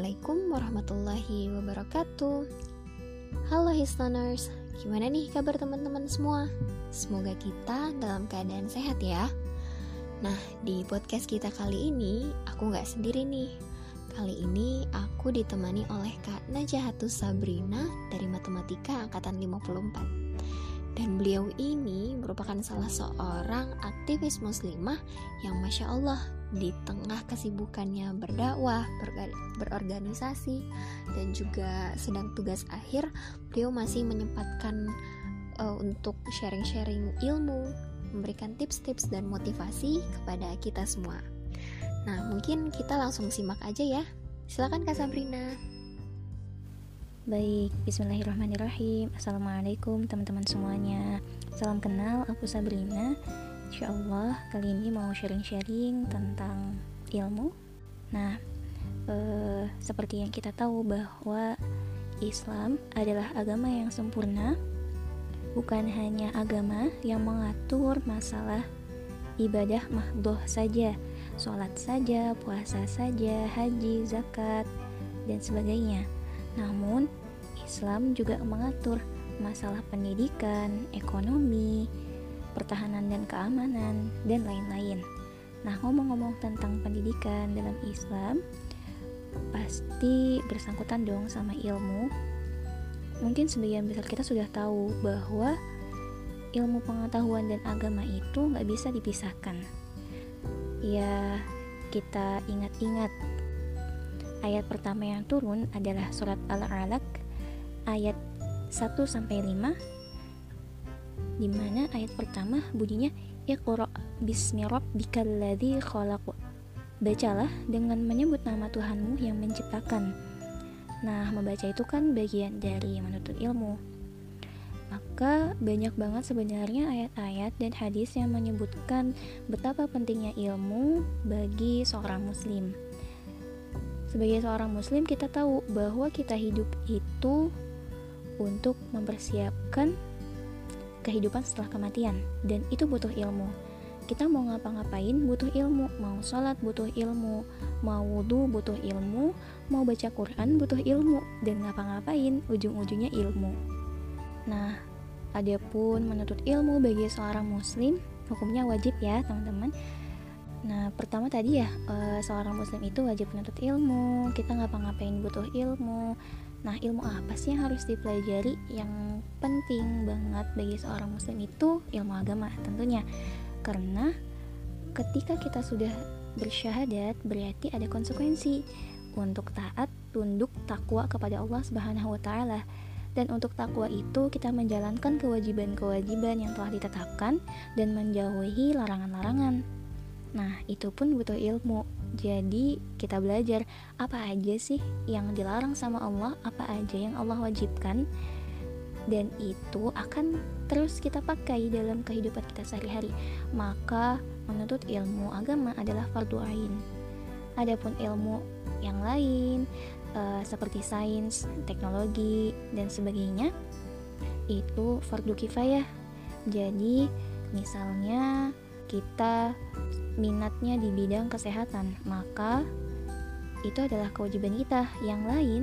Assalamualaikum warahmatullahi wabarakatuh. Halo listeners, gimana nih kabar teman-teman semua? Semoga kita dalam keadaan sehat ya. Nah, di podcast kita kali ini, aku gak sendiri nih. Kali ini aku ditemani oleh Kak Najahatus Sabrina dari Matematika Angkatan 54 dan beliau ini merupakan salah seorang aktivis muslimah yang Masya Allah di tengah kesibukannya berdakwah, berorganisasi, dan juga sedang tugas akhir, beliau masih menyempatkan uh, untuk sharing-sharing ilmu, memberikan tips-tips dan motivasi kepada kita semua. Nah, mungkin kita langsung simak aja ya. Silakan Kak Sabrina. Baik, bismillahirrahmanirrahim. Assalamualaikum teman-teman semuanya. Salam kenal, aku Sabrina. Insya Allah kali ini mau sharing-sharing tentang ilmu. Nah, eh, seperti yang kita tahu bahwa Islam adalah agama yang sempurna Bukan hanya agama yang mengatur masalah ibadah mahdoh saja Sholat saja, puasa saja, haji, zakat, dan sebagainya. Namun, Islam juga mengatur masalah pendidikan, ekonomi, pertahanan dan keamanan, dan lain-lain. Nah, ngomong-ngomong tentang pendidikan dalam Islam, pasti bersangkutan dong sama ilmu. Mungkin sebagian besar kita sudah tahu bahwa ilmu pengetahuan dan agama itu nggak bisa dipisahkan. Ya, kita ingat-ingat Ayat pertama yang turun adalah surat Al-Alaq ayat 1 sampai 5 di mana ayat pertama bunyinya Iqra bismi rabbikal ladzi khalaq. Bacalah dengan menyebut nama Tuhanmu yang menciptakan. Nah, membaca itu kan bagian dari menuntut ilmu. Maka banyak banget sebenarnya ayat-ayat dan hadis yang menyebutkan betapa pentingnya ilmu bagi seorang muslim. Sebagai seorang muslim kita tahu bahwa kita hidup itu untuk mempersiapkan kehidupan setelah kematian. Dan itu butuh ilmu. Kita mau ngapa-ngapain butuh ilmu, mau sholat butuh ilmu, mau wudhu butuh ilmu, mau baca Quran butuh ilmu, dan ngapa-ngapain ujung-ujungnya ilmu. Nah, adapun menuntut ilmu bagi seorang muslim, hukumnya wajib ya teman-teman. Nah, pertama tadi ya, uh, seorang muslim itu wajib menuntut ilmu, kita ngapa-ngapain butuh ilmu. Nah, ilmu apa sih yang harus dipelajari? Yang penting banget bagi seorang muslim itu ilmu agama tentunya. Karena ketika kita sudah bersyahadat, berarti ada konsekuensi untuk taat, tunduk, takwa kepada Allah Subhanahu wa taala. Dan untuk takwa itu kita menjalankan kewajiban-kewajiban yang telah ditetapkan dan menjauhi larangan-larangan. Nah, itu pun butuh ilmu. Jadi, kita belajar apa aja sih yang dilarang sama Allah, apa aja yang Allah wajibkan, dan itu akan terus kita pakai dalam kehidupan kita sehari-hari. Maka, menuntut ilmu agama adalah fardu ain. Adapun ilmu yang lain, uh, seperti sains, teknologi, dan sebagainya, itu fardu kifayah. Jadi, misalnya kita minatnya di bidang kesehatan, maka itu adalah kewajiban kita. Yang lain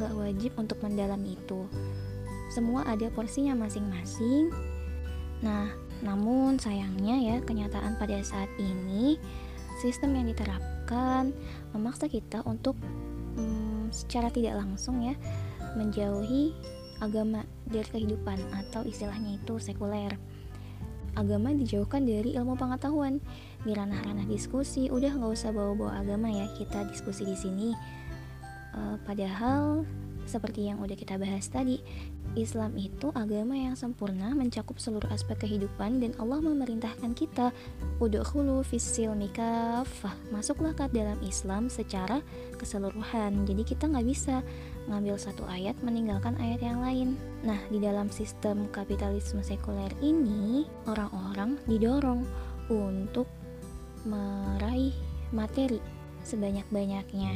nggak wajib untuk mendalam itu. Semua ada porsinya masing-masing. Nah, namun sayangnya ya kenyataan pada saat ini sistem yang diterapkan memaksa kita untuk hmm, secara tidak langsung ya menjauhi agama dari kehidupan atau istilahnya itu sekuler agama dijauhkan dari ilmu pengetahuan. Di ranah-ranah diskusi udah nggak usah bawa-bawa agama ya. Kita diskusi di sini. Uh, padahal seperti yang udah kita bahas tadi, Islam itu agama yang sempurna mencakup seluruh aspek kehidupan dan Allah memerintahkan kita udkhulu fisil mikafah. Masuklah ke dalam Islam secara keseluruhan. Jadi kita nggak bisa ngambil satu ayat meninggalkan ayat yang lain. Nah, di dalam sistem kapitalisme sekuler ini, orang-orang didorong untuk meraih materi sebanyak-banyaknya.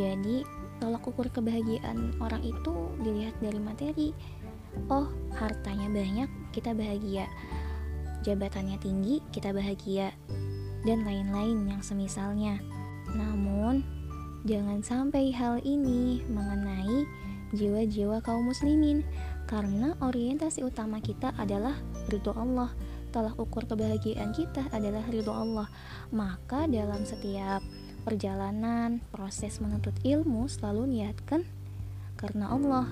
Jadi tolak ukur kebahagiaan orang itu dilihat dari materi. Oh hartanya banyak kita bahagia. Jabatannya tinggi kita bahagia. Dan lain-lain yang semisalnya. Namun jangan sampai hal ini mengenai jiwa-jiwa kaum muslimin. Karena orientasi utama kita adalah ridho Allah. Tolak ukur kebahagiaan kita adalah ridho Allah. Maka dalam setiap perjalanan proses menuntut ilmu selalu niatkan karena Allah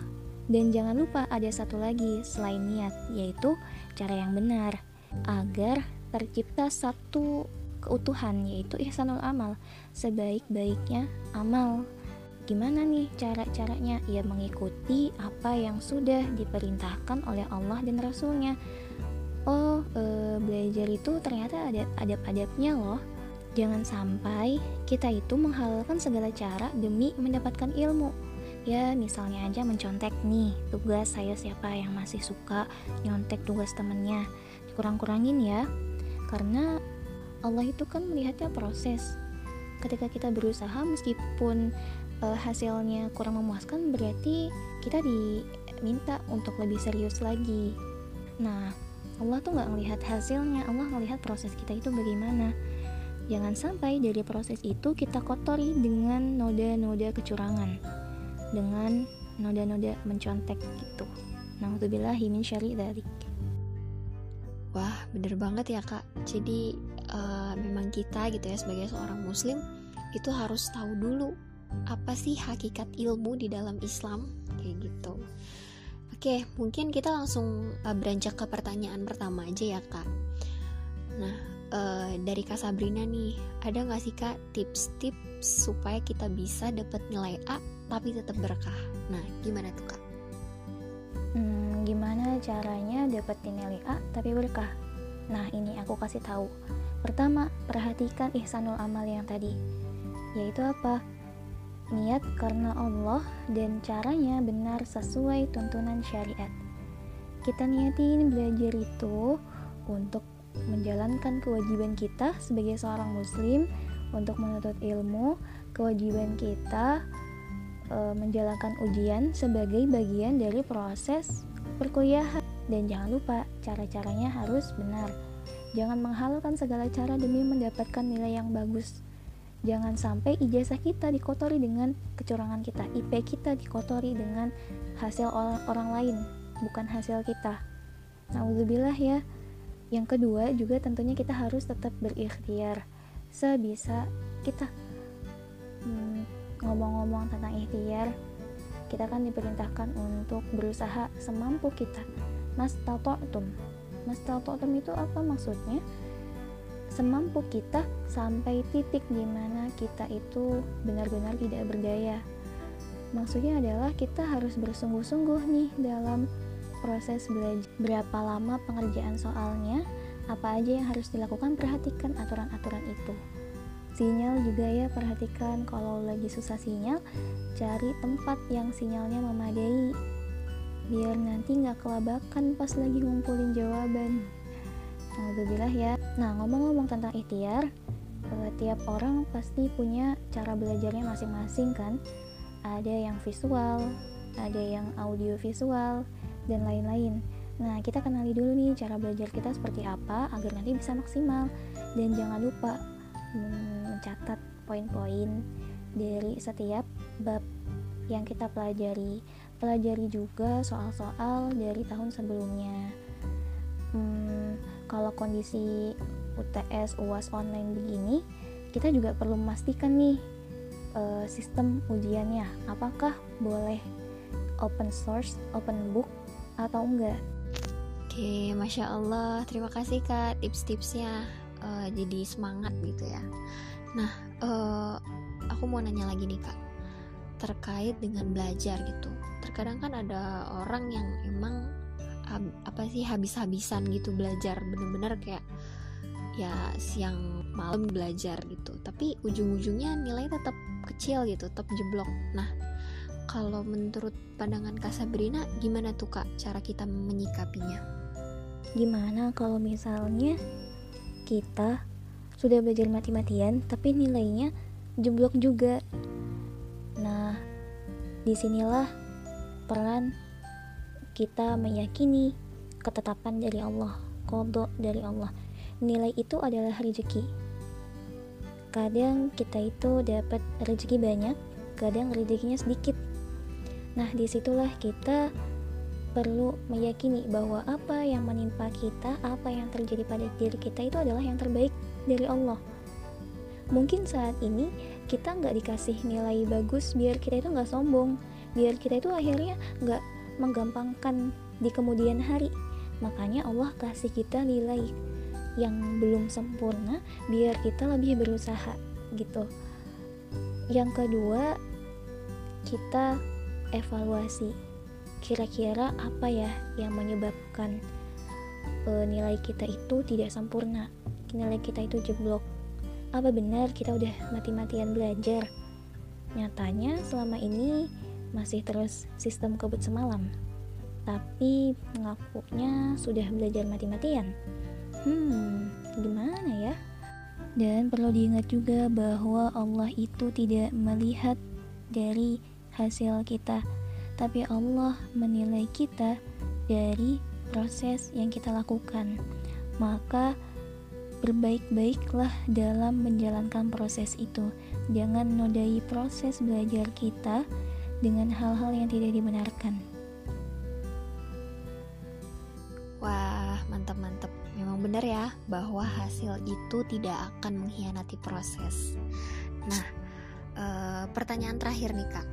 dan jangan lupa ada satu lagi selain niat yaitu cara yang benar agar tercipta satu keutuhan yaitu ihsanul amal sebaik-baiknya amal Gimana nih cara-caranya? Ya mengikuti apa yang sudah diperintahkan oleh Allah dan Rasulnya. Oh, e, belajar itu ternyata ada adab-adabnya loh. Jangan sampai kita itu menghalalkan segala cara demi mendapatkan ilmu. Ya, misalnya aja mencontek nih tugas saya siapa yang masih suka nyontek tugas temennya. Kurang-kurangin ya. Karena Allah itu kan melihatnya proses. Ketika kita berusaha meskipun uh, hasilnya kurang memuaskan berarti kita diminta untuk lebih serius lagi nah Allah tuh nggak melihat hasilnya Allah melihat proses kita itu bagaimana jangan sampai dari proses itu kita kotori dengan noda-noda kecurangan dengan noda-noda mencontek gitu Nauzubillahi min syari dzalik. Wah, bener banget ya kak. Jadi uh, memang kita gitu ya sebagai seorang muslim itu harus tahu dulu apa sih hakikat ilmu di dalam Islam kayak gitu oke mungkin kita langsung uh, beranjak ke pertanyaan pertama aja ya kak nah uh, dari kak Sabrina nih ada nggak sih kak tips-tips supaya kita bisa dapat nilai A tapi tetap berkah? Nah gimana tuh kak? Hmm, gimana caranya dapat nilai A tapi berkah? Nah ini aku kasih tahu. Pertama perhatikan ihsanul amal yang tadi yaitu apa? Niat karena Allah dan caranya benar sesuai tuntunan syariat. Kita niatin belajar itu untuk menjalankan kewajiban kita sebagai seorang muslim untuk menuntut ilmu, kewajiban kita e, menjalankan ujian sebagai bagian dari proses perkuliahan dan jangan lupa cara-caranya harus benar. Jangan menghalalkan segala cara demi mendapatkan nilai yang bagus. Jangan sampai ijazah kita dikotori dengan kecurangan kita, IP kita dikotori dengan hasil orang, lain, bukan hasil kita. Nauzubillah ya. Yang kedua juga tentunya kita harus tetap berikhtiar sebisa kita. Hmm, ngomong-ngomong tentang ikhtiar, kita kan diperintahkan untuk berusaha semampu kita. Mas tatotum. Mas tatotum itu apa maksudnya? semampu kita sampai titik di mana kita itu benar-benar tidak berdaya. Maksudnya adalah kita harus bersungguh-sungguh nih dalam proses belajar. Berapa lama pengerjaan soalnya, apa aja yang harus dilakukan, perhatikan aturan-aturan itu. Sinyal juga ya, perhatikan kalau lagi susah sinyal, cari tempat yang sinyalnya memadai. Biar nanti nggak kelabakan pas lagi ngumpulin jawaban. Alhamdulillah ya. Nah, ngomong-ngomong tentang ikhtiar, uh, tiap orang pasti punya cara belajarnya masing-masing kan. Ada yang visual, ada yang audio visual, dan lain-lain. Nah, kita kenali dulu nih cara belajar kita seperti apa agar nanti bisa maksimal. Dan jangan lupa hmm, mencatat poin-poin dari setiap bab yang kita pelajari. Pelajari juga soal-soal dari tahun sebelumnya. Hmm, kalau kondisi UTS UAS online begini kita juga perlu memastikan nih uh, sistem ujiannya apakah boleh open source open book atau enggak? Oke, masya Allah, terima kasih kak tips-tipsnya, uh, jadi semangat gitu ya. Nah, uh, aku mau nanya lagi nih kak, terkait dengan belajar gitu. Terkadang kan ada orang yang emang apa sih habis-habisan gitu belajar. Bener-bener kayak ya siang malam belajar gitu. Tapi ujung-ujungnya nilai tetap kecil gitu tetap jeblok. Nah kalau menurut pandangan Kak Sabrina gimana tuh Kak cara kita menyikapinya gimana kalau misalnya kita sudah belajar mati-matian tapi nilainya jeblok juga nah di sinilah peran kita meyakini ketetapan dari Allah, kodok dari Allah. Nilai itu adalah rezeki. Kadang kita itu dapat rezeki banyak, terkadang rezekinya sedikit nah di situlah kita perlu meyakini bahwa apa yang menimpa kita apa yang terjadi pada diri kita itu adalah yang terbaik dari Allah. Mungkin saat ini kita nggak dikasih nilai bagus biar kita itu nggak sombong biar kita itu akhirnya nggak menggampangkan di kemudian hari. Makanya Allah kasih kita nilai yang belum sempurna biar kita lebih berusaha gitu. Yang kedua kita evaluasi kira-kira apa ya yang menyebabkan uh, nilai kita itu tidak sempurna nilai kita itu jeblok apa benar kita udah mati-matian belajar? Nyatanya selama ini masih terus sistem kebut semalam. Tapi ngakunya sudah belajar mati-matian. Hmm, gimana ya? Dan perlu diingat juga bahwa Allah itu tidak melihat dari hasil kita, tapi Allah menilai kita dari proses yang kita lakukan. Maka berbaik-baiklah dalam menjalankan proses itu. Jangan nodai proses belajar kita dengan hal-hal yang tidak dibenarkan. Wah, mantap-mantap. Memang benar ya bahwa hasil itu tidak akan mengkhianati proses. Nah, e, pertanyaan terakhir nih kak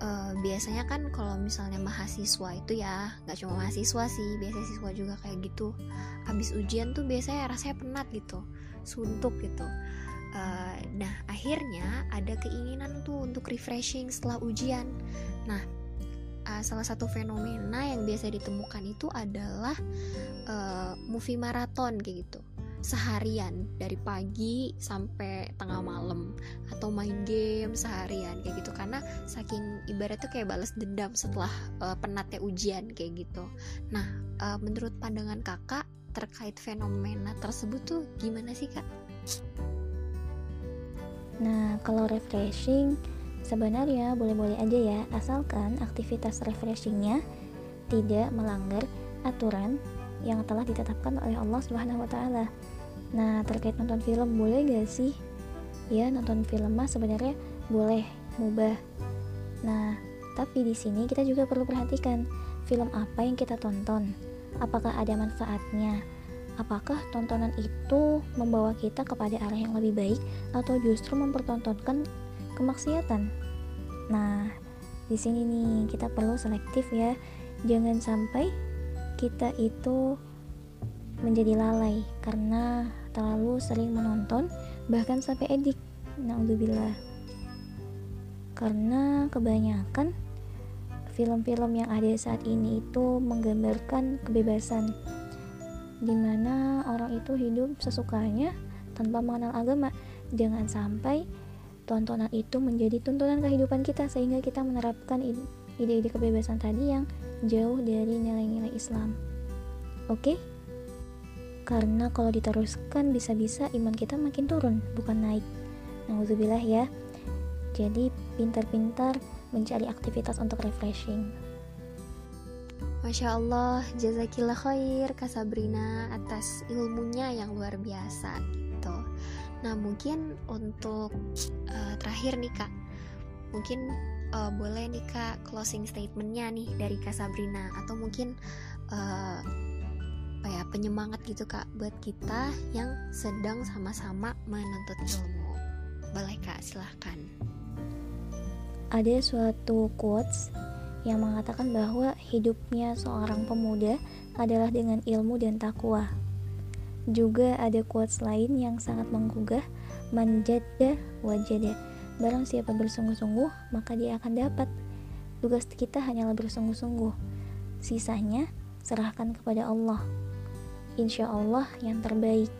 uh, biasanya kan kalau misalnya mahasiswa itu ya nggak cuma mahasiswa sih biasanya siswa juga kayak gitu. Habis ujian tuh biasanya rasanya penat gitu suntuk gitu. Uh, nah akhirnya ada keinginan tuh untuk refreshing setelah ujian. Nah uh, salah satu fenomena yang biasa ditemukan itu adalah uh, movie maraton kayak gitu seharian dari pagi sampai tengah malam atau main game seharian kayak gitu karena saking ibaratnya kayak balas dendam setelah uh, penatnya ujian kayak gitu. Nah, uh, menurut pandangan kakak terkait fenomena tersebut tuh gimana sih kak? Nah, kalau refreshing sebenarnya boleh-boleh aja ya, asalkan aktivitas refreshingnya tidak melanggar aturan yang telah ditetapkan oleh Allah Subhanahu wa taala. Nah, terkait nonton film boleh gak sih? Ya, nonton film mah sebenarnya boleh mubah. Nah, tapi di sini kita juga perlu perhatikan film apa yang kita tonton. Apakah ada manfaatnya? Apakah tontonan itu membawa kita kepada arah yang lebih baik atau justru mempertontonkan kemaksiatan? Nah, di sini nih kita perlu selektif ya. Jangan sampai kita itu menjadi lalai karena terlalu sering menonton bahkan sampai edik. Naudzubillah. Karena kebanyakan film-film yang ada saat ini itu menggambarkan kebebasan di mana orang itu hidup sesukanya tanpa mengenal agama. Jangan sampai tontonan itu menjadi tuntunan kehidupan kita sehingga kita menerapkan ide-ide kebebasan tadi yang jauh dari nilai-nilai Islam. Oke? okay? Karena kalau diteruskan bisa-bisa iman kita makin turun bukan naik. Nauzubillah ya. Jadi pintar-pintar mencari aktivitas untuk refreshing. Masya Allah, jazakillah khair Kak Sabrina atas ilmunya yang luar biasa gitu. Nah mungkin untuk uh, terakhir nih Kak, mungkin uh, boleh nih Kak closing statementnya nih dari Kak Sabrina atau mungkin uh, apa ya penyemangat gitu kak buat kita yang sedang sama-sama menuntut ilmu. Boleh kak silahkan. Ada suatu quotes yang mengatakan bahwa hidupnya seorang pemuda adalah dengan ilmu dan takwa. Juga ada quotes lain yang sangat menggugah manjada wajada. Barang siapa bersungguh-sungguh maka dia akan dapat. Tugas kita hanyalah bersungguh-sungguh. Sisanya serahkan kepada Allah insya Allah yang terbaik.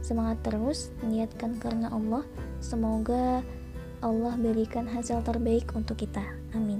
Semangat terus, niatkan karena Allah. Semoga Allah berikan hasil terbaik untuk kita. Amin.